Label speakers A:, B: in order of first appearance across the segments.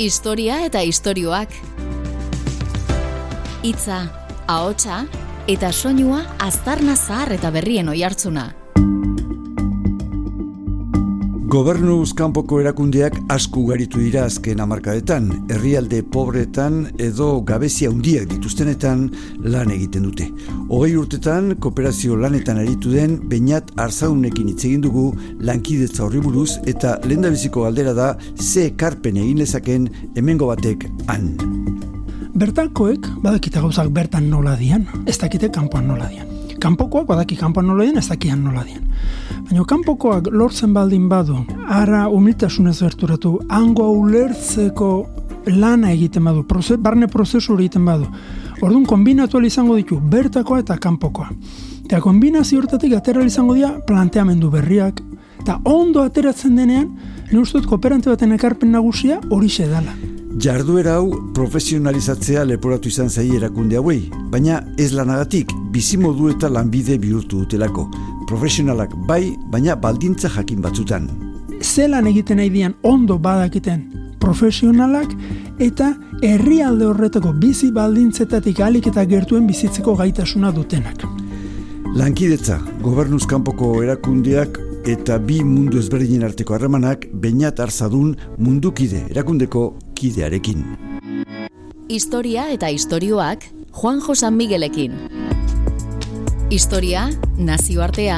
A: Historia eta istorioak. Hitza, ahotsa eta soinua aztarna zahar eta berrien oihartzuna.
B: Gobernuz kanpoko erakundeak asku garitu dira azken hamarkadetan, herrialde pobretan edo gabezia handiak dituztenetan lan egiten dute. Hogei urtetan, kooperazio lanetan aritu den, bainat arzaunekin hitz egin dugu lankidetza horri buruz eta lendabiziko galdera da ze karpen egin lezaken hemengo batek han.
C: Bertakoek badakita gauzak bertan nola dian, ez dakite kanpoan nola dian. Kanpokoak badaki kanpoan nola dian, ez dakian nola dian. Baina kanpokoak lortzen baldin badu, ara humiltasunez berturatu, hango ulertzeko lana egiten badu, proze, barne prozesu egiten badu. Orduan kombinatu izango ditu bertakoa eta kanpokoa. Eta kombinazio hortatik atera izango dira planteamendu berriak. Eta ondo ateratzen denean, ne ustut kooperante baten ekarpen nagusia hori dala.
B: Jarduera hau profesionalizatzea leporatu izan zai erakunde hauei, baina ez lanagatik bizimodu eta lanbide bihurtu dutelako. Profesionalak bai, baina baldintza jakin batzutan.
C: Zelan egiten nahi dian ondo badakiten profesionalak eta herrialde horretako bizi baldintzetatik alik eta gertuen bizitzeko gaitasuna dutenak.
B: Lankidetza, gobernuz kanpoko erakundeak eta bi mundu ezberdinen arteko harremanak bainat arzadun mundukide erakundeko kidearekin.
A: Historia eta istorioak Juan Josan Miguelekin. Historia, nazioartea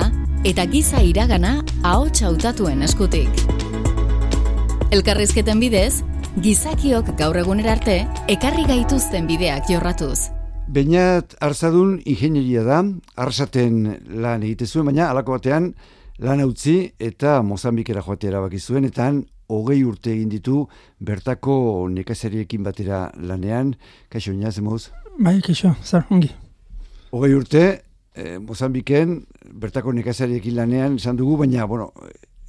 A: eta giza iragana ahots hautatuen eskutik. Elkarrizketen bidez, gizakiok gaur egunera arte ekarri gaituzten bideak jorratuz.
B: Beñat arzadun ingenieria da, arsaten lan egite zuen, baina alako batean lan utzi eta Mozambikera joatea erabaki zuen, eta hogei urte egin ditu bertako nekazariekin batera lanean. Kaixo, inaz, emoz?
C: Bai, kaixo, zar, ongi.
B: Hogei urte, eh, Mozambiken bertako nekazariekin lanean esan dugu, baina, bueno,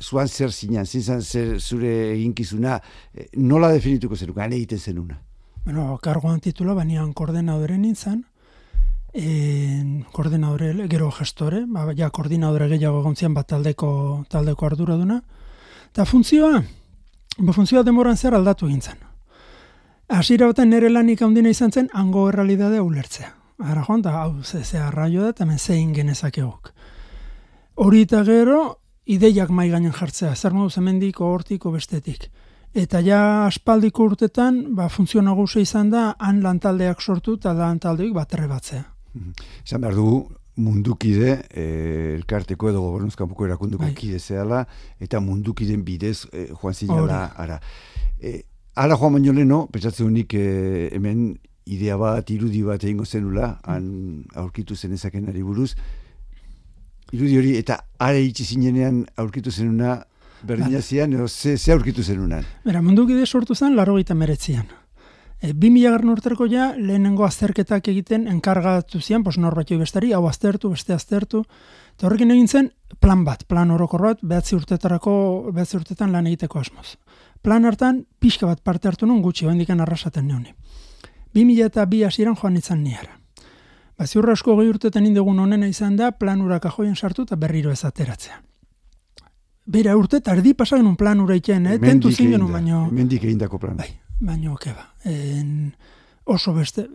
B: zuan zer zinan, zinzan zer zure eginkizuna, eh, nola definituko zenuk, gane egiten zenuna?
C: Bueno, kargoan titula, baina koordinadore nintzen, en, koordinadore, gero gestore, ba, ja koordinadore gehiago gontzian bat taldeko, taldeko ardura duna, eta funtzioa, Ba, funtzioa demoran zer aldatu gintzen. Hasiera baten nere lanik handina izan zen, hango errealidadea ulertzea. Ara joan, da, hau, ze, ze arraio da, eta men zein genezakegok. Hori eta gero, ideiak mai gainen jartzea, zer modu zemendiko, hortiko, bestetik. Eta ja aspaldiko urtetan, ba, funtzio nagusia izan da, han lantaldeak sortu eta lantaldeik bat errebatzea.
B: Esan behar dugu, mundukide, e, elkarteko edo gobernuzkanpoko erakunduko bai. kide zehala, eta mundukiden bidez e, joan zinala, ara. E, ala joan baino leno, pentsatzen unik e, hemen idea bat, irudi bat egingo zenula, han aurkitu zenezaken ari buruz, irudi hori, eta are itxi zinenean aurkitu zenuna, berdina zian, ze, ze aurkitu zenunan?
C: Bera, mundukide sortu zen, laro gita meretzian. E, 2000 garren urterko ja, lehenengo azterketak egiten enkargatu zian, pos norbait bestari, hau aztertu, beste aztertu. Eta horrekin egin zen, plan bat, plan orokor bat, behatzi urtetarako, behatzi urtetan lan egiteko asmoz. Plan hartan, pixka bat parte hartu nun gutxi, bendikan arrasaten neuni. 2000 eta bi hasieran joan izan niara. Ba, ziurra asko gehi urtetan indegun honena izan da, plan urak ajoien sartu eta berriro ez ateratzea. Bera urte, eta erdi pasagen un plan ura iten, eh? tentu zingen baino...
B: Mendik egin dako plan.
C: Bai, baino okeba. En, oso beste,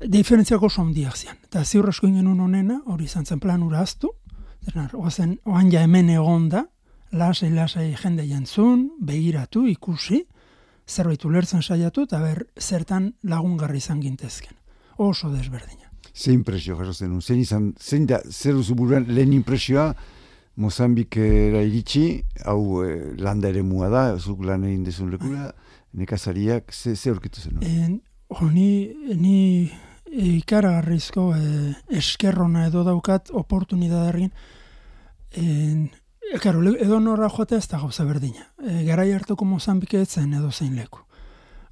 C: diferentziak oso handiak zian. Eta ziur asko ingen honena, hori izan zen plan ura aztu, oazen, oan ja hemen egon da, lasai, lasai jende jantzun, begiratu, ikusi, zerbait ulertzen saiatu, eta ber, zertan lagungarri izan gintezken. Oso desberdina.
B: Ze impresio jaso zen, zein izan, zein da, zer duzu buruan, lehen impresioa, Mozambikera iritsi, hau eh, landa ere mua da, zuk lan egin dezun lekura, nekazariak, ze, ze aurkitu zen?
C: En, ni, ni ikaragarrizko e, eskerrona edo daukat oportunidadarrin, en, e, karo, edo norra joatea ez da gauza berdina. E, garai hartuko Mozambike etzen edo zein leku.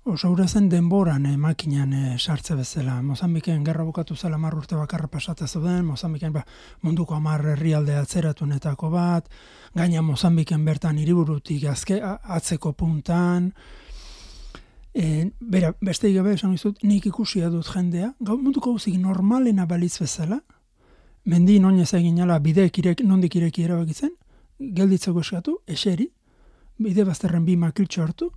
C: Oso hura zen denboran e, makinan e, sartze bezala. Mozambiken gerra bukatu zela mar urte bakarra pasata zuden, Mozambiken ba, munduko amar herrialde atzeratunetako bat, gaina Mozambiken bertan hiriburutik azke, atzeko puntan, E, bera, beste gabe esan izut, nik ikusia dut jendea, gau munduko guzik normalena balitz bezala, mendi non ez egin ala bide kirek, nondik ireki erabakitzen, gelditzeko eskatu, eseri, bide bazterren bi makiltxo hartu,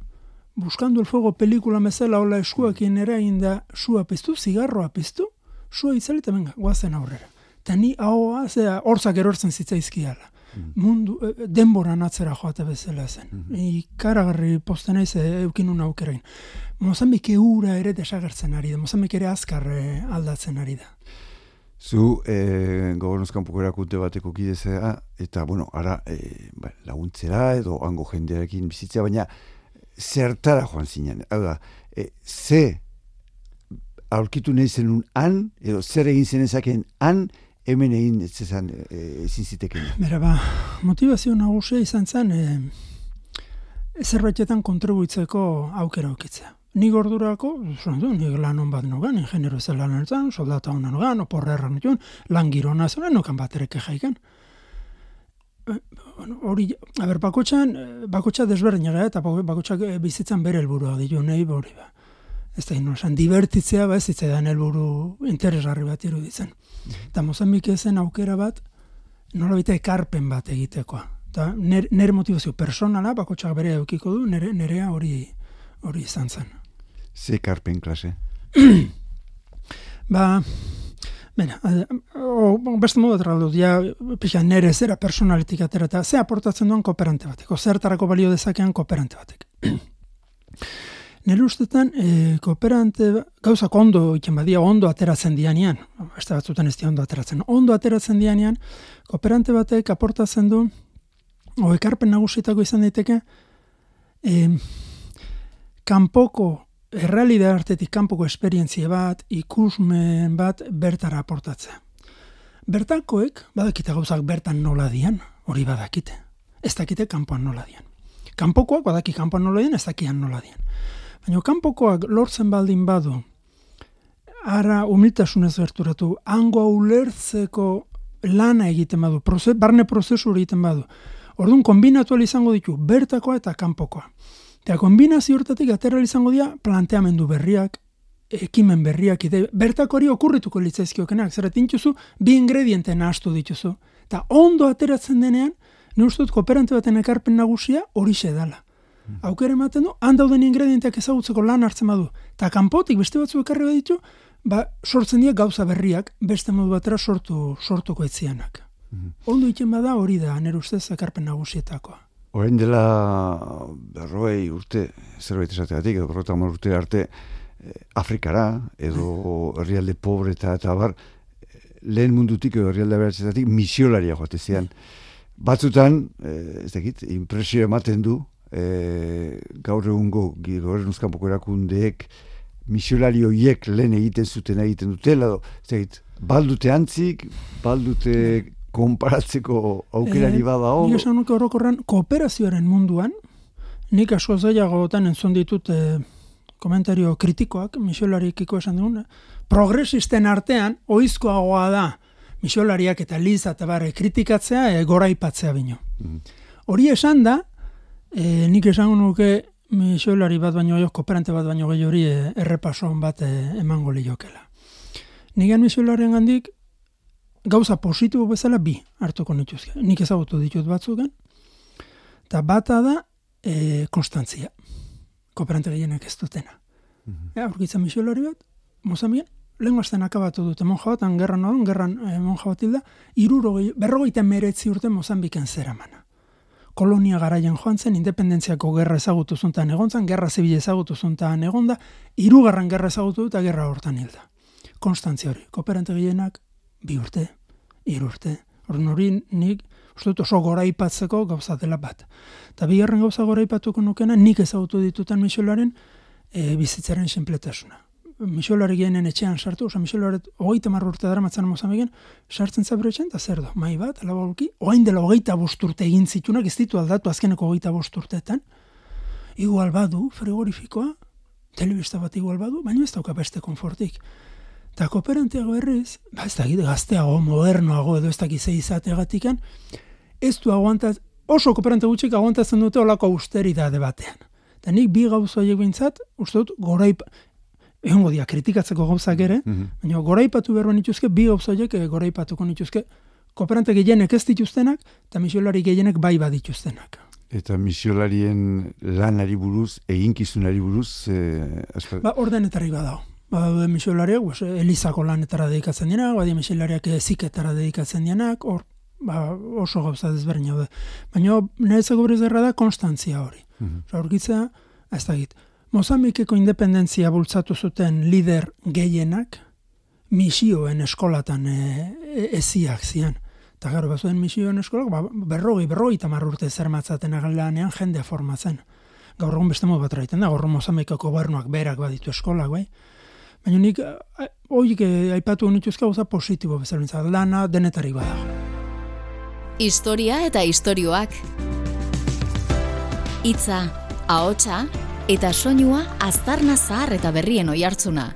C: Buscando el fuego pelikula mezela hola eskuakin ere da sua piztu, zigarroa piztu, sua itzali eta venga, guazen aurrera. Eta ni ahoa, zera, horzak erortzen zitzaizkiala. Mm. Mundu, e, e, denboran atzera joate bezala zen. Mm -hmm. Ikaragarri posten naiz e, eukinun aukerain. Mozambik eura ere desagertzen ari da, Mozambik ere azkar aldatzen ari da.
B: Zu, e, gobernuzkan erakunte bateko kidezea, eta, bueno, ara, e, ba, laguntzera edo hango jendearekin bizitzea, baina zertara joan zinen. Hau da, e, ze aurkitu nahi zenun han, edo zer egin zen han, hemen egin zezan e, ezin ziteken.
C: Bera, ba, motivazio nagusia izan zen, e, zerbaitetan kontribuitzeko aukera aukitzea. Ni gordurako, zondu, ni lan hon bat nogan, ingenero zel lan ertzen, soldata honan nogan, oporre erran lan girona zela, nokan bat ereke jaiken. E, hori, a ber, bakotxan, e, bakotxa desberdin eta bakotxak e, bizitzan bere helburua ditu, nahi hori ba. Ez da, ino, esan, divertitzea, ba, ez zitzaidan helburu interesgarri bat iruditzen. Eta Mozambik ezen aukera bat, nola ekarpen bat egitekoa. Eta nire motivazio personala, bakotxak bere eukiko du, nire, nirea hori hori izan zen.
B: Ze ekarpen klase?
C: ba, bena, o, beste modu atraldu, ja, pixka nire zera personalitik atera, ze aportatzen duen kooperante batek, zertarako balio dezakean kooperante batek. Nire ustetan, e, kooperante, gauzak ondo, iken badia, ondo ateratzen dianian, beste batzutan ez ondo ateratzen, ondo ateratzen dianian, kooperante batek aportatzen du, o ekarpen nagusitako izan daiteke, e, kanpoko, errealidea artetik kanpoko esperientzia bat, ikusmen bat, bertara aportatzea. Bertakoek, badakite gauzak bertan nola dian, hori badakite. Ez dakite kanpoan nola dian. Kanpokoak badaki kanpoan nola dian, ez dakian nola dian. Baina kanpokoak lortzen baldin badu, ara humiltasunez berturatu, hango ulertzeko lana egiten badu, proze, barne prozesu egiten badu. Orduan, kombinatu izango ditu, bertakoa eta kanpokoa. Eta kombinazio hortatik atera izango dira planteamendu berriak, ekimen berriak, ide, bertako hori okurrituko litzaizkiokenak, zera tintuzu, bi ingrediente nahastu dituzu. Eta ondo ateratzen denean, ne ustut kooperante baten ekarpen nagusia hori dala aukera ematen du, handauden ingredienteak ezagutzeko lan hartzen badu. Eta kanpotik beste batzu ekarri baditu, ba, sortzen dira gauza berriak, beste modu batera sortu, sortuko etzianak. Mm Ondo iten bada hori da, nire ustez ekarpen nagusietakoa.
B: Horein dela berroei urte, zerbait esateatik, edo berrota urte arte, eh, Afrikara, edo herrialde pobre eta eta bar, lehen mundutik edo herrialde beratzetatik misiolaria joate zian. Batzutan, eh, ez dakit, impresio ematen du, e, gaur egungo gobernuzkan poko erakundeek misiolari horiek lehen egiten zuten egiten dutela, zegit, baldute antzik, baldute konparatzeko aukerari e, bada hor.
C: Nik esan nuke horrokorren kooperazioaren munduan, nik asko zailago entzun ditut e, komentario kritikoak, misiolarik esan dugun, progresisten artean, oizkoagoa da, misiolariak eta liza eta barre kritikatzea, e, gora ipatzea bino. Mm. Hori esan da, E, nik esango nuke misolari bat baino jo, kooperante bat baino gehi hori e, errepason bat e, emango liokela. Nigan misolaren gandik gauza positibo bezala bi hartuko nituzke. Nik ezagutu ditut batzuken. Eta bata da e, konstantzia. Kooperante gehienek ez dutena. Mm -hmm. Aurkitzen misolari bat, mozamien, lehen guazten akabatu dute monja bat, gerran nodon, gerran e, monja bat hilda, iruro berrogeita meretzi urte mozambiken zera mana kolonia garaian joan zen, independentziako gerra ezagutu zuntan egon zen, gerra zibil ezagutu zuntan egon da, irugarran gerra ezagutu eta gerra hortan hilda. Konstantzia hori, kooperante gehienak, bi urte, hiru urte, hori nik, uste dut oso gora ipatzeko gauza dela bat. Eta bigarren gauza gora ipatuko nukena, nik ezagutu ditutan misolaren e, bizitzaren sinpletasuna. Mixolari genen etxean sartu, oza, Mixolari hogeita marru urte dara matzan mozamegen, sartzen zabere etxean, eta zer do, mai bat, ala balki, oain dela hogeita bosturte egin zitunak, ez ditu aldatu azkeneko hogeita bosturteetan, igual badu, frigorifikoa, telebista bat igual badu, baina ez dauka beste konfortik. Eta kooperanteago errez, ba ez dakit gazteago, modernoago, edo ez dakit zei izateagatikan, ez du aguantaz, oso kooperante gutxik aguantatzen dute olako austeridade batean. Eta nik bi gauza horiek bintzat, uste dut, goraip, egongo dia kritikatzeko gauzak ere, mm -hmm. baina goraipatu behar nituzke, bi gauzoiek eh, goraipatuko nituzke, kooperante gehienek ez dituztenak, eta misiolari gehienek bai badituztenak.
B: Eta misiolarien lanari buruz, eginkizunari buruz, e,
C: Ba, ordenetari badao. Ba, daude misiolariak, pues, Elizako lanetara dedikatzen dira, badia misiolariak ziketara dedikatzen dianak, hor, ba, oso gauza desberdin daude. Baina, nire gure zerra da, konstantzia hori. Mm -hmm. ez da git, Mozambikeko independentzia bultzatu zuten lider gehienak, misioen eskolatan e, e, eziak zian. Eta gero, bazuen misioen eskolak, ba, berrogi, berrogi tamar urte zer matzaten agalanean jendea formatzen. Gaur egun beste modu bat raiten da, gaur Mozambikeko gobernuak berak baditu eskolak, bai? Baina nik, hoik aipatu nituzka gauza positibo bezala, lana denetari badago.
A: Historia eta istorioak. Itza, ahotsa eta soinua aztarna zahar eta berrien oihartzuna.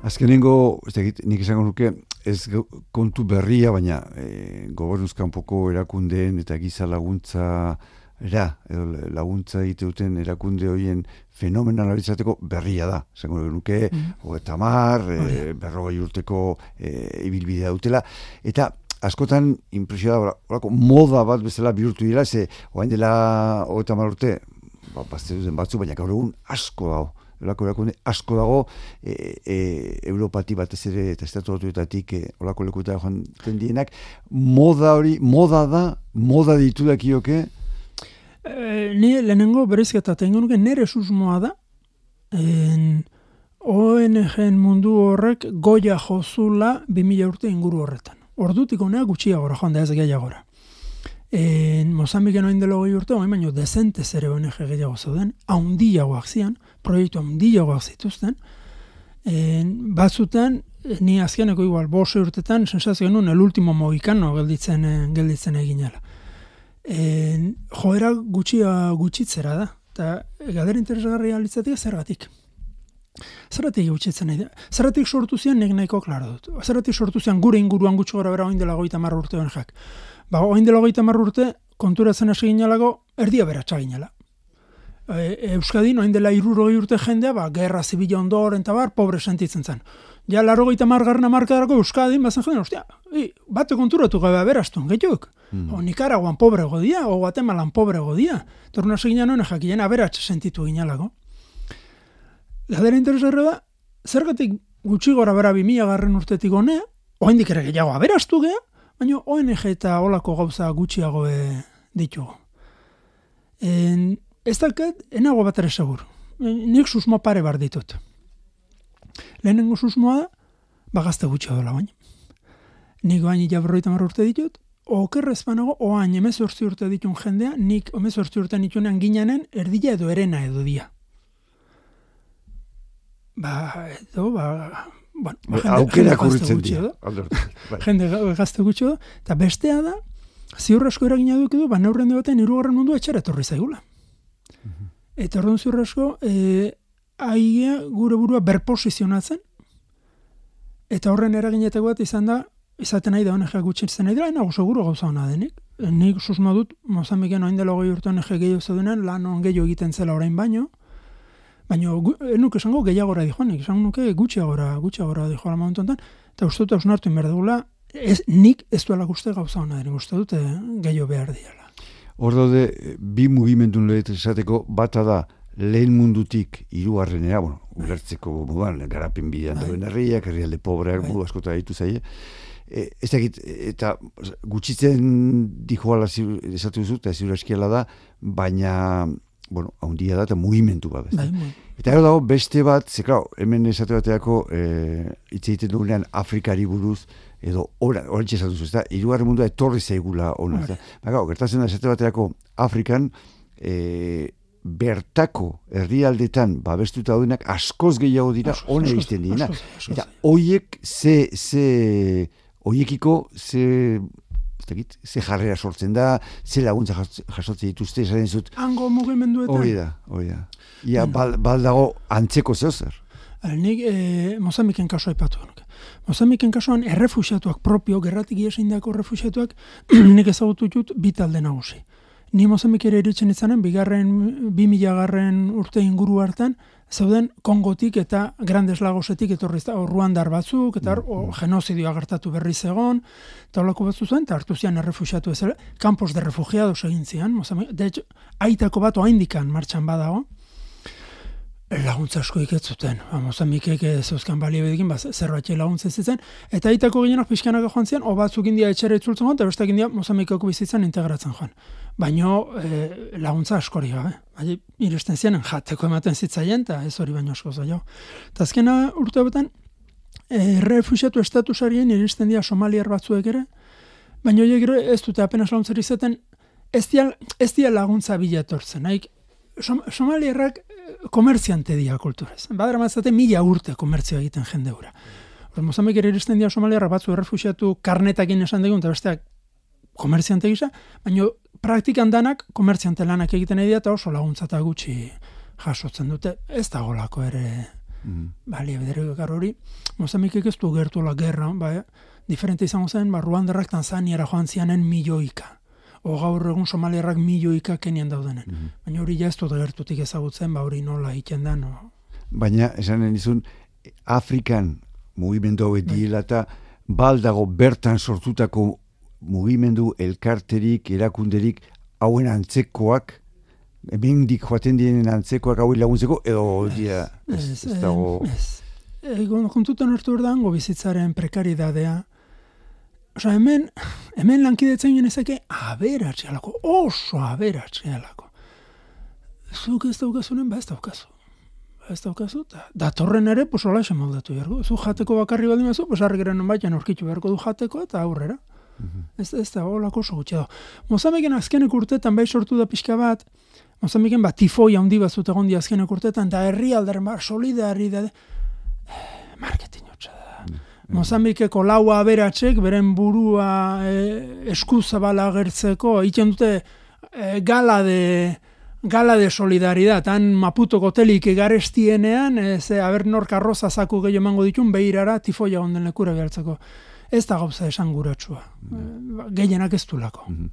B: Azkenengo, ez egit, nik izango nuke, ez kontu berria, baina e, gobernuzkan poko erakundeen eta giza laguntza era, edo laguntza egite duten erakunde horien fenomenal abitzateko berria da. Zango nuke, mm. eta mar, e, berrogei urteko e, ibilbidea dutela. Eta askotan impresio da, orako, moda bat bezala bihurtu dira, ze, oain dela, mar urte, ba, bazte duten batzu, baina gaur egun asko dago. Olako erakunde asko dago, e, e, Europati batez ere eta estatu batuetatik e, olako lekuta joan tendienak. Moda hori, moda da, moda ditu dakioke,
C: Eh, ni lehenengo berezketa tengo nuke nere susmoa da en ONG mundu horrek goia jozula 2000 urte inguru horretan. Ordutik honea gutxiagora joan da ez gehiagora. En Mozambike noin dela hogei urte, oin baino dezente zere ONG gehiago zauden, haundiagoak zian, proiektu haundiagoak zituzten, en, batzuten, ni azkeneko igual, bose urtetan, sensazio genuen, el ultimo mogikano gelditzen, gelditzen eginela en, joera gutxia gutxitzera da. Eta gadera interesgarria litzatik zergatik. Zergatik gutxitzen nahi da. Zergatik sortu zian nek nahiko klaro dut. Zergatik sortu zian gure inguruan gutxo gara bera oindela goita marra urte jak. Ba, oindela goita marra urte konturatzen hasi ginalago erdia beratxa ginela. E, Euskadin oindela irurogei urte jendea, ba, gerra zibila ondoren eta bar, pobre sentitzen zen ja laro gaita margarren amarkadarako Euskadin, bazen jenden, ostia, i, bate konturatu gabe aberaztu, gehiuk. Mm. O Nikaraguan pobre godia, o Guatemalan pobre godia. Torna segina noen jakien aberatxe sentitu ginalako. Gadera interesarra da, zergatik gutxi gora bera bimila garren urtetik honea, oain ere gehiago aberaztu geha, baina ONG eta olako gauza gutxiago e, ditugu. En, ez dakat, enago bat ere segur. Nik susmo pare bar ditut lehenengo susmoa da, bagazte gutxe dola baina. Nik bain itaborroita marra urte ditut, okerrez banago, oain emezortzi urte ditun jendea, nik emezortzi urte ditunean ginanen, erdila edo erena edo dia. Ba, edo, ba, bueno, ba, jende,
B: aukera kurritzen
C: dira. Bai. Jende gazte gutxe da, eta bestea da, ziur asko eragina duk edo, ba, neurren baten irugarren mundu etxera etorri zaigula. Mhm. Eta orduan ziur asko, e, aia gure burua berposizionatzen, eta horren eraginetako bat izan da, izaten nahi da honek gutxin zen nahi da, nago seguro gauza hona denik. Nik susma dut, Mozambiken oain dela goi urte honek gehiago zaudenen, lan on gehiago egiten zela orain baino, baina enuk esango gehiagora di joanik, esan nuke gutxiagora, gutxiagora di joala momentu enten, eta uste dut hausnartu inberdegula, ez, nik ez duela guzti gauza hona denik, uste dut gehiago behar diala.
B: Hor daude, bi mugimendun lehet esateko, bata da, lehen mundutik hirugarrenera, bueno, ulertzeko moduan, garapen bidean bai. herriak, herrialde pobreak, bai. modu askota ditu zaie. E, ez dakit, eta gutxitzen dijoala esatu duzu, eta ziur eskiela da, baina, bueno, haundia da, eta mugimentu bat. Bai, eta ero dago, beste bat, ze, klar, hemen esatu bateako, e, itse egiten dugunean Afrikari buruz, edo ora, ora txesatu zu, ez da, irugarren mundua etorri zaigula ona. Baina, gertatzen da, esatu bateako Afrikan, e, bertako herrialdetan babestuta daudenak askoz gehiago dira hone egiten dira. Eta hoiek ze ze hoiekiko ze Zekit, ze jarrera sortzen da, ze laguntza jasotzen dituzte, esaten zut.
C: Hango mugimenduetan.
B: Hori da, hori da. Ia, bal, bal dago antzeko zehozer.
C: Nik e, Mozambiken kaso aipatu. Mozambiken kasuan errefusiatuak propio, gerratik iesin dako errefusiatuak, nik ezagutu dut bi talde nagusi ni Mozambikera iritsen izanen, bigarren, bi milagarren urte inguru hartan, zeuden Kongotik eta Grandes Lagosetik etorri da, Ruandar batzuk, eta mm genozidioa gertatu berri zegon, eta holako batzu zuen, eta hartu zian errefusiatu ez, kampos de refugiados egin zian, Mozambik, de hecho, aitako bat oaindikan martxan badago, laguntza asko iketzuten. Mozambikek ez euskan balia bedekin, ba, zerbait laguntza zitzen. Eta aitako gehienak pixkanaka joan zian, o batzuk india etxera itzultzen joan, eta bestak india Mozambikeko bizitzen integratzen joan. Baina e, laguntza askori gabe. Bai, iresten zian, jateko ematen zitzaien, eta ez hori baino asko zailo. Eta azkena urte betan, e, refusiatu estatusarien iristen dira somaliar batzuek ere, baina horiek ez dute apenas laguntzari izaten, ez dia, ez dia laguntza bilatortzen. Naik, som, somaliarrak komertziante dira kulturez. Badara mazate mila urte komertzioa egiten jende gura. Mozambik ere iristen dira somaliarra batzu errefusiatu karnetakin esan dugun, eta besteak komertziante gisa, baina praktikan danak komertziante lanak egiten edia eta oso laguntzata gutxi jasotzen dute. Ez da golako ere mm. balia bedere hori. Mozambik ez du gertu la gerra, ba, diferente izango zen, ba, Ruanderrak Tanzaniara joan zianen milioika o gaur egun somaliarrak milioika kenian daudenen. Mm Baina hori ja ez dut gertutik ezagutzen, ba hori nola egiten da, no?
B: Baina, esanen izun, Afrikan mugimendu hau edila bai. eta baldago bertan sortutako mugimendu elkarterik, erakunderik, hauen antzekoak, hemen dik joaten dienen antzekoak hau laguntzeko, edo dia, ez, ez, ez dago... Ez,
C: Egon, kontutan hartu erdango bizitzaren prekaridadea, Osa, hemen, hemen lankidetzen genezake aberatzealako, oso aberatzealako. Zuk ez daukazunen, ba ez daukazu. Ba ez daukazu, da, datorren ere, pues hola esan moldatu jargo. Zu jateko bakarri baldin mazu, pues harri garen baitan orkitzu beharko du jateko eta aurrera. Mm Ez, ez da, holako oso gutxe da. Mozameken azkenek urtetan bai sortu da pixka bat, Mozameken bat tifoi handi bat zut egon di azkenek urtetan, da herri aldaren bar, solidari da, eh, marketing Mozambikeko lau aberatsek beren burua e, eskuzabala agertzeko egiten dute e, gala de gala de solidaridad han Maputo hotelik garestienean e, ze aber nor karroza zaku gehi emango ditun beirara tifoia onden lekura behartzeko ez da gauza esan guratsua mm. gehienak ez dulako mm -hmm.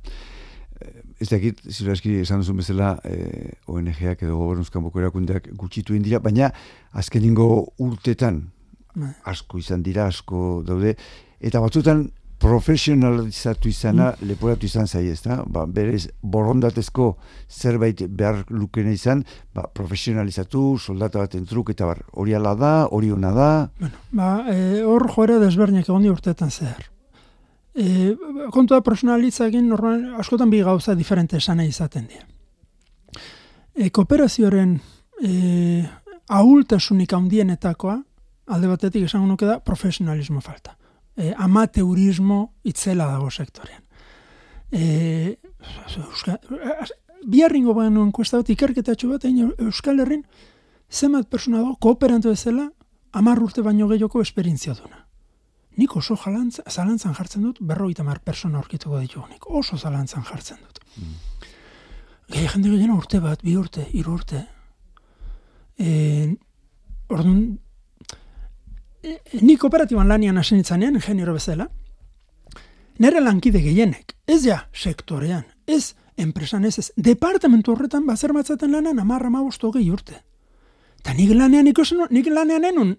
B: Ez dakit, zirazki esan duzun bezala eh, ONG-ak edo gobernuzkan boko erakundeak gutxitu indira, baina azkeningo urtetan. Asko izan dira, asko daude, eta batzutan profesionalizatu izana mm. leporatu izan zai ez da, ba, berez borondatezko zerbait behar lukene izan, ba, profesionalizatu, soldata bat entruk, eta bar, hori ala da, hori hona da.
C: Bueno, ba, e, hor joera desberniak egon urtetan zehar. E, kontu da profesionalitza egin, normal, askotan bi gauza diferente esan izaten dira. E, kooperazioaren e, ahultasunik handienetakoa, alde batetik esango nuke da profesionalismo falta. E, amateurismo itzela dago sektorean. E, Euskal, biarringo baino nuen kuesta bat, ikerketatxo bat, egin Euskal Herrin, zemat persona dago, kooperantu ezela, amar urte baino gehioko esperientzia duna. Nik oso jalantza, zalantzan jartzen dut, berroita mar persona aurkituko ditugu nik. Oso zalantzan jartzen dut. Mm. Gehi jende gehiena urte bat, bi urte, hiru urte. E, orduan, ni kooperatiban lanian hasi nintzanean, ingeniero bezala, nire lankide gehienek, ez ja sektorean, ez enpresan ez ez, departamentu horretan bazer matzaten lanan amarra ma bostu gehi urte. Eta nik lanean ikasen nik lanean enun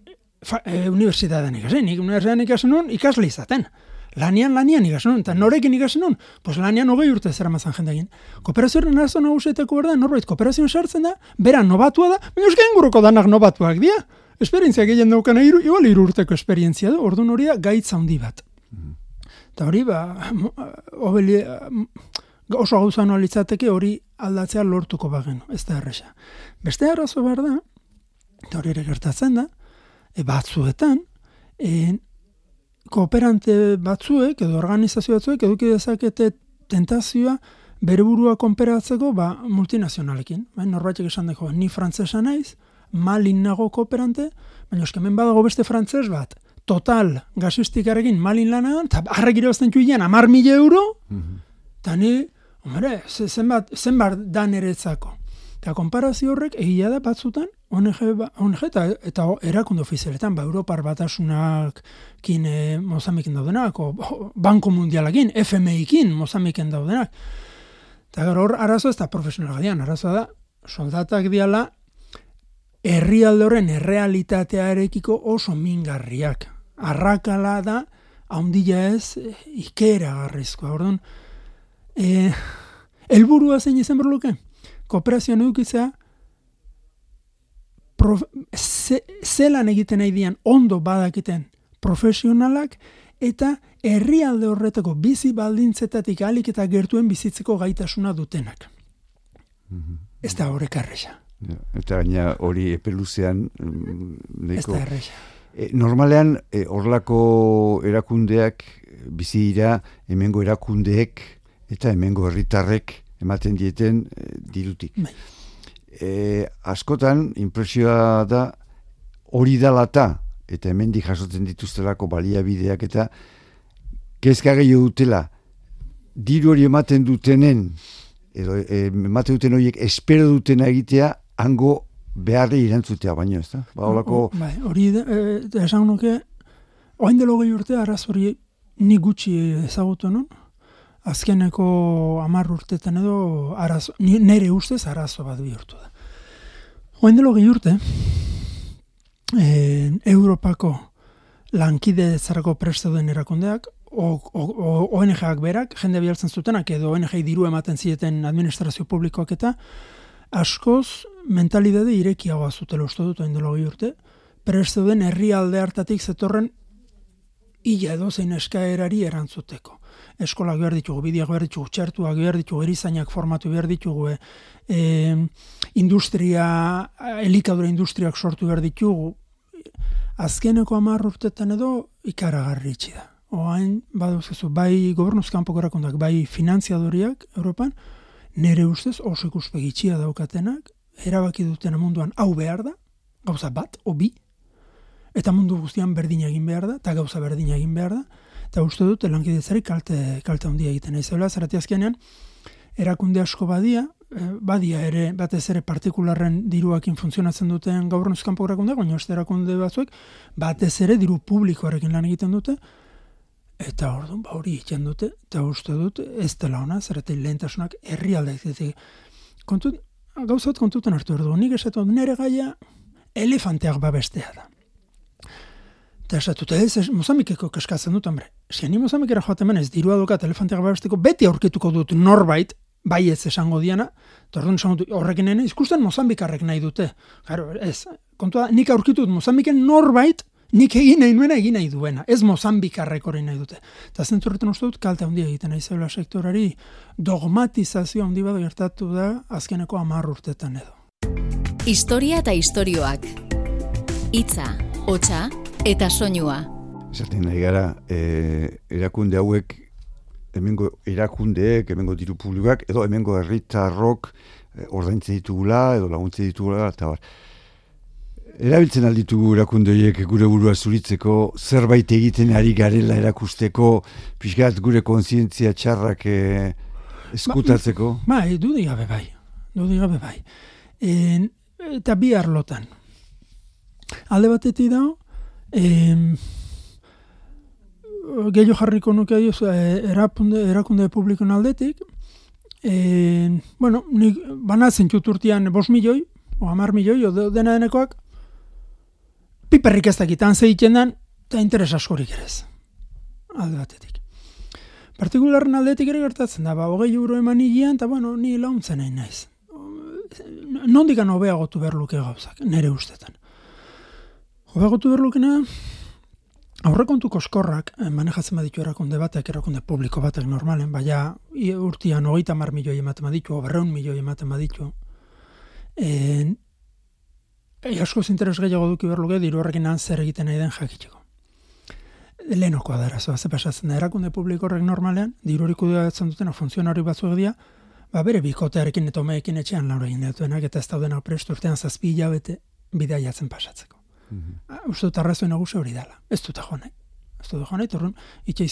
C: e, universitatean ikasen, nik universitatean ikasen nun ikasle izaten. Lanean, lanean ikasen nun, eta norekin ikasen nun, pues lanean hogei urte zera mazan jendekin. Kooperazioaren arazo naguseteko berda, norbait kooperazioan sartzen da, bera nobatua da, baina euskaren guruko danak nobatuak dia esperientzia gehien daukan iru, igual iru urteko esperientzia da, orduan hori da gaitz handi bat. Eta hori, ba, obeli, oso gauza noa litzateke hori aldatzea lortuko bagen, ez da erresa. Beste arazo behar da, eta hori ere gertatzen da, e, batzuetan, e, kooperante batzuek, edo organizazio batzuek, eduki dezakete tentazioa, bere burua konperatzeko, ba, multinazionalekin. Ba, norbaitek esan dago, ni frantzesa naiz, malin nago kooperante, baina eskemen badago beste frantzes bat, total gasistikarekin malin lana, eta harrek irabazten txuilean, amar mila euro, eta ni, hombre, zenbat, zenbat da eretzako. Eta konparazio horrek, egia da batzutan, ONG, ba, ONG eta, eta erakunde ofizialetan, ba, Europar batasunak kin e, Mozambiken daudenak, o, Banko Mundialakin, FMI kin Mozambiken daudenak. Eta hor, arazo ez da profesionala dian, arazoa da, soldatak diala, herrialde horren errealitatea erekiko oso mingarriak. Arrakala da, haundila ez, ikera garrizkoa. Orduan, e, elburua zein izan berluke? Kooperazioan edukizea, prof, ze, zelan egiten nahi dian ondo badakiten profesionalak eta herrialde horretako bizi baldintzetatik alik eta gertuen bizitzeko gaitasuna dutenak. Mm Ez da horrek arreza.
B: Ja, eta gaina hori epeluzean... Mm,
C: ez da.
B: E, normalean, e, horlako erakundeak bizi dira, hemengo erakundeek eta hemengo herritarrek ematen dieten e, dirutik. Bai e, askotan impresioa da hori dalata eta hemendik jasotzen dituztelako baliabideak eta kezka gehiago dutela diru hori ematen dutenen edo e, ematen duten horiek espero dutena egitea hango beharri irantzutea baino, ez da? Ba,
C: olako... bai, hori da, e, esan nuke, oain delo gehi urte, arraz hori ni gutxi ezagutu non, azkeneko amar urtetan edo arazo, nire ustez arazo bat bihurtu da. Oen delo gehi urte, eh, Europako lankide zarako preste den erakundeak, ONG-ak berak, jende bialtzen zutenak, edo ONG diru ematen zieten administrazio publikoak eta, askoz mentalidade irekiagoa zutela uste dut gehi urte, preste den herri alde hartatik zetorren ila edo zein eskaerari erantzuteko. Eskola behar ditugu, bideak behar ditugu, txertuak behar ditugu, erizainak formatu behar ditugu, e, industria, elikadura industriak sortu behar ditugu, azkeneko amar urtetan edo ikaragarri itxi da. Oain, baduz bai gobernuzkanpoko erakundak, bai finanziadoriak Europan, nere ustez oso ikuspegi itxia daukatenak, erabaki duten munduan hau behar da, gauza bat, obi, eta mundu guztian berdin egin behar da, eta gauza berdin egin behar da, eta uste dut, lankidetzari kalte, kalte handia egiten nahi zela, zerati azkenean, erakunde asko badia, eh, badia ere, batez ere partikularren diruakin funtzionatzen duten gaur nuzkanpo erakunde, baina ez erakunde batzuek, batez ere diru publikoarekin lan egiten dute, eta orduan, ba hori egiten dute, eta uste dut, ez dela ona, zerati lehentasunak herri alde Kontut, gauzat kontuten hartu erdu, nik esatu nire gaia elefanteak babestea da. Eta esatu, eta ez, Mozambikeko keskatzen dut, hombre. Eski, ni Mozambikera joaten ez dirua dokat elefanteak babesteko, beti aurkituko dut norbait, bai ez esango diana, tordun esango dut, horrekin nene, izkusten Mozambikarrek nahi dute. Garo, ez, kontua, nik aurkitut Mozambiken norbait, nik egin nahi nuena egin nahi duena, ez Mozambikarrek hori nahi dute. Eta zenturretan uste dut, kalte handia egiten nahi zela sektorari, dogmatizazio handi bat gertatu da, azkeneko amar urtetan edo.
A: Historia eta istorioak. Itza, hotxa, eta soinua.
B: Esaten nahi gara, e, erakunde hauek, hemengo erakundeek, hemengo diru publikoak, edo hemengo herritarrok e, ordaintzen ditugula, edo laguntzen ditugula, eta bar. Erabiltzen alditugu erakundeoiek gure burua zuritzeko, zerbait egiten ari garela erakusteko, pixkat gure konsientzia txarrak e, eskutatzeko.
C: Ba, bai, du digabe bai, du digabe bai. En, eta bi arlotan. Alde batetik dago, Eh, Gehiago jarriko nuke adio, eh, erakunde, erakunde publikon aldetik, e, bueno, nik banatzen txuturtian bos milioi, o amar milioi, o dena denekoak, piperrik ez dakitan zeiten den, eta interes askorik ere ez. Alde batetik. Partikularren aldetik ere gertatzen da, ba, hogei euro eman higian, eta bueno, ni launtzen nahi naiz. Nondikan hobeagotu berluke gauzak, nere ustetan. Hobeagotu berlukena, aurrekontu koskorrak, eh, manejatzen baditu erakunde batek, erakunde publiko batek normalen, baina urtian hogeita mar milioi ematen baditu, berreun milioi ematen baditu, en, e, asko zinteres gehiago duki berluke, diru horrekin zer egiten nahi den jakitxeko. Lehenokoa da, arazoa, ze pasatzen da, erakunde publiko horrek normalean, diru horik udatzen dutena funtzionari batzu egia, ba bere bikotearekin eta omeekin etxean laura egin eta ez daudena prestu urtean zazpi hilabete bidea jatzen pasatzeko. -hmm. Uste dut arrazoi nagusia hori dela. Ez dut jo nahi. Ez dut jo nahi, torren, itxe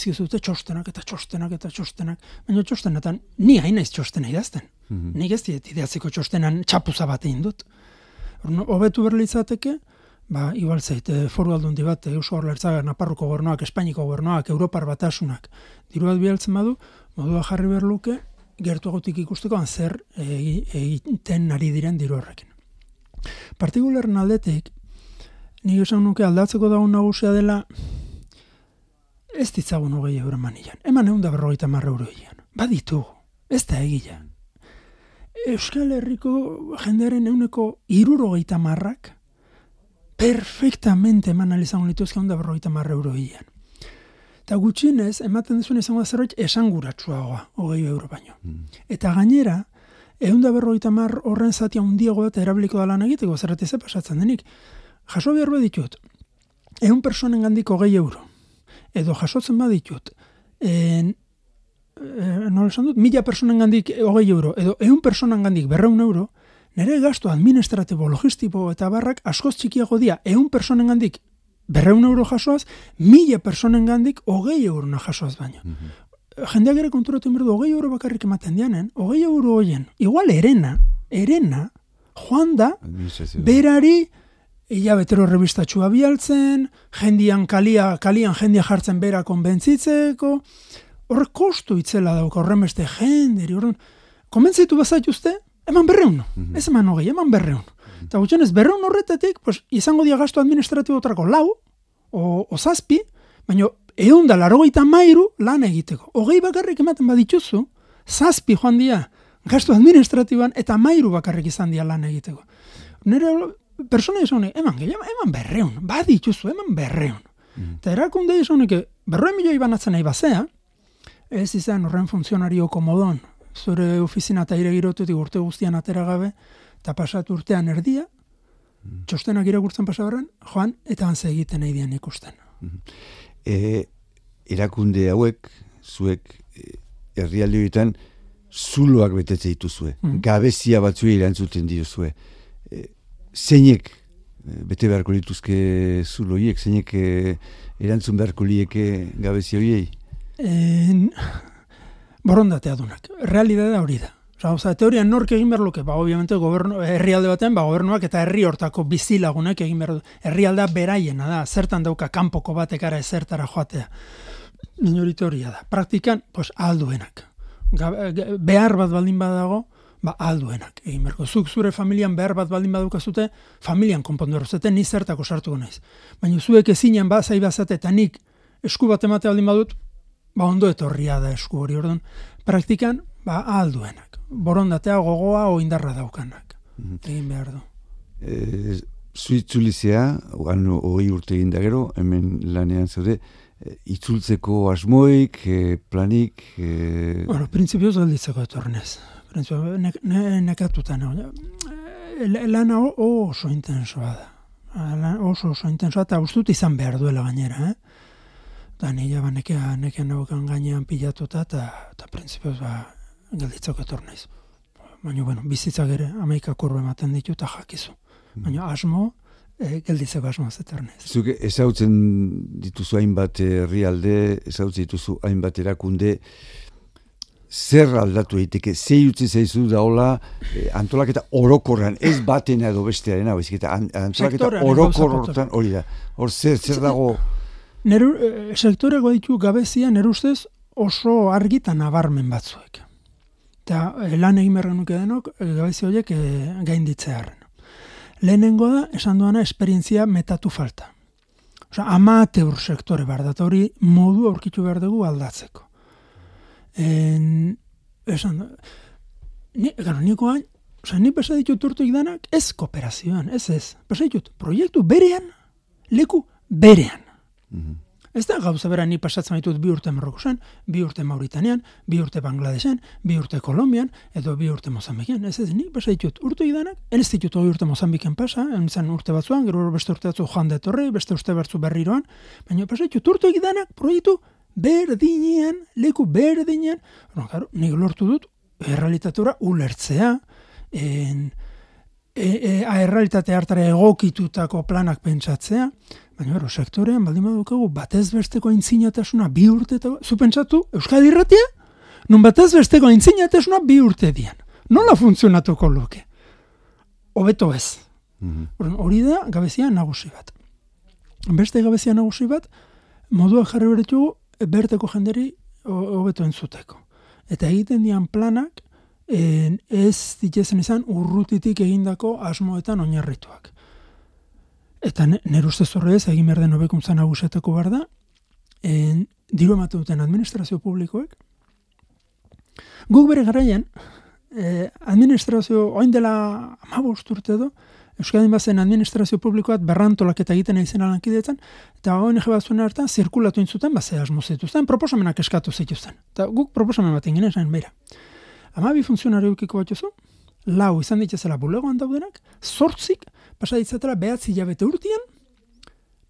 C: txostenak eta txostenak eta txostenak. Baina txostenetan, ni hain naiz txostena idazten. Mm -hmm. Nik ez diet ideatzeko txostenan txapuza bat egin dut. Hobetu berlitzateke, ba, igual zaite, foru aldundi bat, Eusko Horlertzaga, Naparroko gobernuak, Espainiko gobernuak, Europar batasunak, diru bat bialtzen badu, modua jarri berluke, gertuagotik ikusteko zer egiten ari diren diru horrekin. Partikularen aldetik, nik esan nuke aldatzeko dago nagusia dela, ez ditzagun hogei euro manian. Eman egun da berrogeita marra euro egin. Baditu, ez da egila. Euskal Herriko jendearen euneko irurogeita marrak perfectamente eman alizango lituzke da berrogeita marra euro egin. Eta gutxinez, ematen duzun izango da zerbait esanguratsuagoa, hogei euro baino. Mm. Eta gainera, egun da berrogeita mar horren zatia undiago eta erabiliko da lan egiteko, zerrati ze pasatzen denik. Jaso behar ditut, egun personen gandik hogei euro. Edo jasotzen baditut, en, nola esan dut, mila personen gandik hogei euro. Edo egun personen gandik berreun euro, nire gasto administratibo, logistiko eta barrak askoz txikiago dia, egun personen gandik berreun euro jasoaz, mila personen gandik hogei euro jasoaz baina. Mm -hmm. Jendeak ere konturatu inberdu, hogei euro bakarrik ematen dianen, hogei euro hoien, igual erena, erena, joan da, berari, Ia betero revistatxua bialtzen, jendian kalia, kalian jendia jartzen bera konbentzitzeko, horre kostu itzela dauka, horren beste jenderi, horren, konbentzitu bazatuzte, eman berreun, mm -hmm. ez eman hogei, eman berreun. Eta gutxen ez berreun horretatik, pues, izango dia gasto administratibo trako lau, o, o zazpi, baina egun da larogeita mairu lan egiteko. Hogei bakarrik ematen badituzu, zazpi joan dia gasto administratiboan eta mairu bakarrik izan dia lan egiteko. Nere persona izan eman gehiago, eman berreun, badituzu, eman berreun. Mm. Eta erakunde izan berreun milioi banatzen nahi bazea, ez izan horren funtzionario komodon, zure ofizina eta ire girotutik urte guztian atera gabe, eta pasat urtean erdia, mm. txostenak irakurtzen pasabarren, joan, eta hanze egiten nahi dian ikusten.
B: E, erakunde hauek, zuek, e, herrialde horietan, zuloak betetze dituzue, mm. gabezia batzuei erantzuten dituzue. E, zeinek e, bete beharko dituzke zuloiek, zeinek e, erantzun beharko lieke gabezia horiei?
C: En, borondatea dunak, realidadea hori da. Osa, teorian nork egin behar luke, ba, obviamente, gobernu, herrialde baten, ba, gobernuak eta herri hortako bizilagunak egin behar du. Herrialdea beraiena da, zertan dauka kanpoko batekara ezertara joatea. Minoritoria da. Praktikan, pues, alduenak. behar bat baldin badago, ba, alduenak egin behar Zuk zure familian behar bat baldin badukazute, familian konpondu errozete, ni zertako sartuko naiz. Baina zuek ezinen ba, zai bazate, eta nik esku bat emate baldin badut, ba, ondo etorria da esku hori, orduan, praktikan, ba, alduenak borondatea gogoa o indarra daukanak. Mm Egin behar du.
B: E, Zuitzulizea, hori urte egin gero, hemen lanean zaude, e, itzultzeko asmoik, e, planik... E...
C: Bueno, prinsipioz galditzeko etornez. Nek, ne, nekatuta nago. Lana oso intensoa da. oso oso intensoa, eta ustut izan behar duela gainera, eh? Da nila ba nekea, nekea nagokan gainean pilatuta, eta, eta prinsipioz ba, gelditzok etor naiz. Baina, bueno, bizitza gere, amaika kurro ematen ditu eta jakizu. Hmm. Baina, asmo, e, gelditzeko asmo zetor naiz.
B: Zuke, ezautzen dituzu hainbat herrialde, ezautzen dituzu hainbat erakunde, zer aldatu egiteke, ze utzi zaizu da hola, eh, antolaketa orokorran, ez baten edo bestearen, hau, ezketa, antolaketa orokorran, hori da, hor zer, zer dago...
C: Neru, e, sektoreko ditu gabezia, nerustez oso argitan nabarmen batzuek eta eh, lan egin behar genuke denok, eh, gabezi horiek e, gainditzearen. Lehenengo da, esan duana, esperientzia metatu falta. Osa, amateur sektore behar da, hori modu aurkitu behar dugu aldatzeko. En, esan ni, gano, niko hain, osa, ni pesa ditut urtuik danak, ez kooperazioan, ez ez. Pesa ditut, proiektu berean, leku berean. Ez da gauza bera ni pasatzen ditut bi urte Marrokosen, bi urte Mauritanean, bi urte Bangladesen, bi urte Kolombian, edo bi urte Mozambiken. Ez ez ni pasa ditut urte idanak, ez ditut hori urte Mozambiken pasa, zen urte batzuan, gero beste urte batzu joan detorre, beste urte batzu berriroan, baina pasa ditut urte idanak proiektu berdinean, leku berdinean, no, claro, nik lortu dut, errealitatura ulertzea, en, e, e, a errealitate hartara egokitutako planak pentsatzea, Baina, bero, sektorean, baldin badukagu, batez besteko aintzinatasuna bi urte eta... Zupentsatu, Euskadi irratia? Nun batez besteko aintzinatasuna bi urte dian. Nola funtzionatuko luke? Hobeto ez. Mm Hori da, gabezia nagusi bat. Beste gabezia nagusi bat, modua jarri beretu berteko jenderi hobeto entzuteko. eta egiten dian planak en, ez ditezen izan urrutitik egindako asmoetan oinarrituak. Eta nire ustez horrez, egin behar den hobekuntza nagusetako behar da, en, diru emate duten administrazio publikoek, guk bere garaian, eh, administrazio, oin dela amabost urte edo, Euskadin bazen administrazio publikoat berrantolak eta egiten izena lankidetzen, eta ONG bat zuen hartan, zirkulatu intzuten, bat zehaz zituzten, proposamenak eskatu zituzten. Eta guk proposamen bat ingenen zain, beira. Ama bi funtzionari ukiko bat jozu, lau izan ditzazela bulegoan daudenak, sortzik, pasa ditzatela behatzi jabete urtian,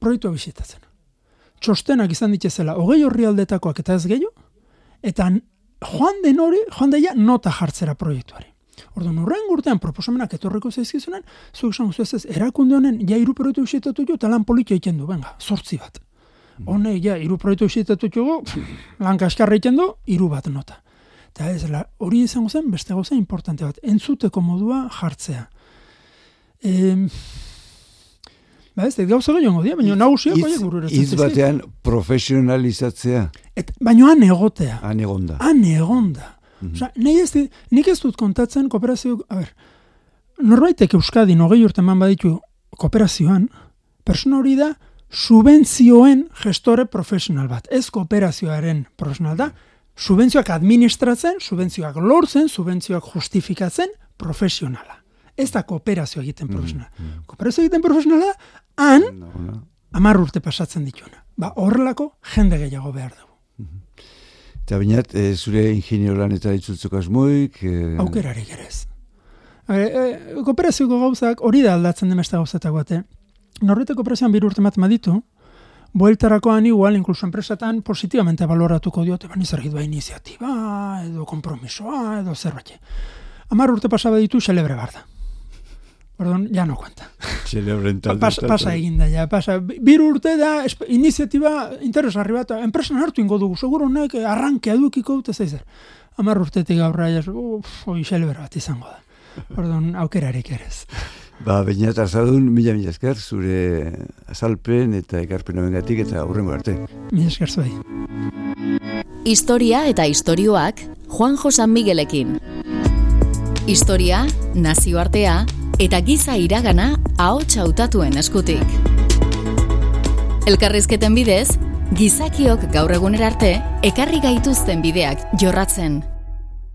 C: proiektua bisitatzen. Txostenak izan ditzazela, hogei horri aldetakoak eta ez gehiago, eta joan den hori, joan daia nota jartzera proiektuari. Orduan, urren urtean proposamenak etorreko zaizkizunen, zuek esan guztu ez erakunde honen, ja iru proiektu bisitatu jo, eta lan politia egiten du, benga, sortzi bat. Hone, ja, iru proiektu bisitatu jo, lan kaskarra egiten du, iru bat nota. Eta ez, la, hori izango zen, beste gauza importante bat, entzuteko modua jartzea. E, ba ez, gauza gehiago dia, baina nagusiak horiek burura.
B: Iz batean profesionalizatzea.
C: Et, baina han egotea.
B: Han egonda.
C: Han egonda. Mm -hmm. ez, nik ez dut kontatzen kooperazio, a ber, norbaitek Euskadi nogei urte man baditu kooperazioan, persona hori da, subentzioen gestore profesional bat. Ez kooperazioaren profesional da, subentzioak administratzen, subentzioak lortzen, subentzioak justifikatzen, profesionala. Ez da kooperazio egiten mm, profesionala. Mm, Kooperazio egiten profesionala, han, no, amar urte pasatzen dituna. Ba, horrelako jende gehiago behar dugu. Mm
B: Eta binat, e, zure ingenio lan eta itzultzeko asmoik... E...
C: Aukerarik ere ez. E, kooperazioko gauzak hori da aldatzen demesta gauzatak bate. Norrete kooperazioan biru urte maten ditu, bueltarakoan igual, inkluso enpresatan, positibamente baloratuko diote, bani zer da iniziatiba, edo kompromisoa, edo zerbait. Amar urte pasaba ditu, celebre barda. Perdón, ya no cuenta.
B: Celebre
C: Pas, pasa egin da, ja, pasa. Biru urte da, iniziatiba interesarri bat, enpresan hartu ingo dugu, seguro honek arranke adukiko dute zeizer. Amar urtetik gaurra, ja, uf, oi, bat izango da. Perdón, aukerarik ez.
B: Ba, baina eta azadun, mila mila esker, zure azalpen eta ekarpen gatik eta aurrengo arte.
C: Mila esker zuai.
A: Historia eta istorioak Juan Josan Miguelekin. Historia, nazioartea eta giza iragana ahots hautatuen eskutik. Elkarrizketen bidez, gizakiok gaur egunera arte ekarri gaituzten bideak jorratzen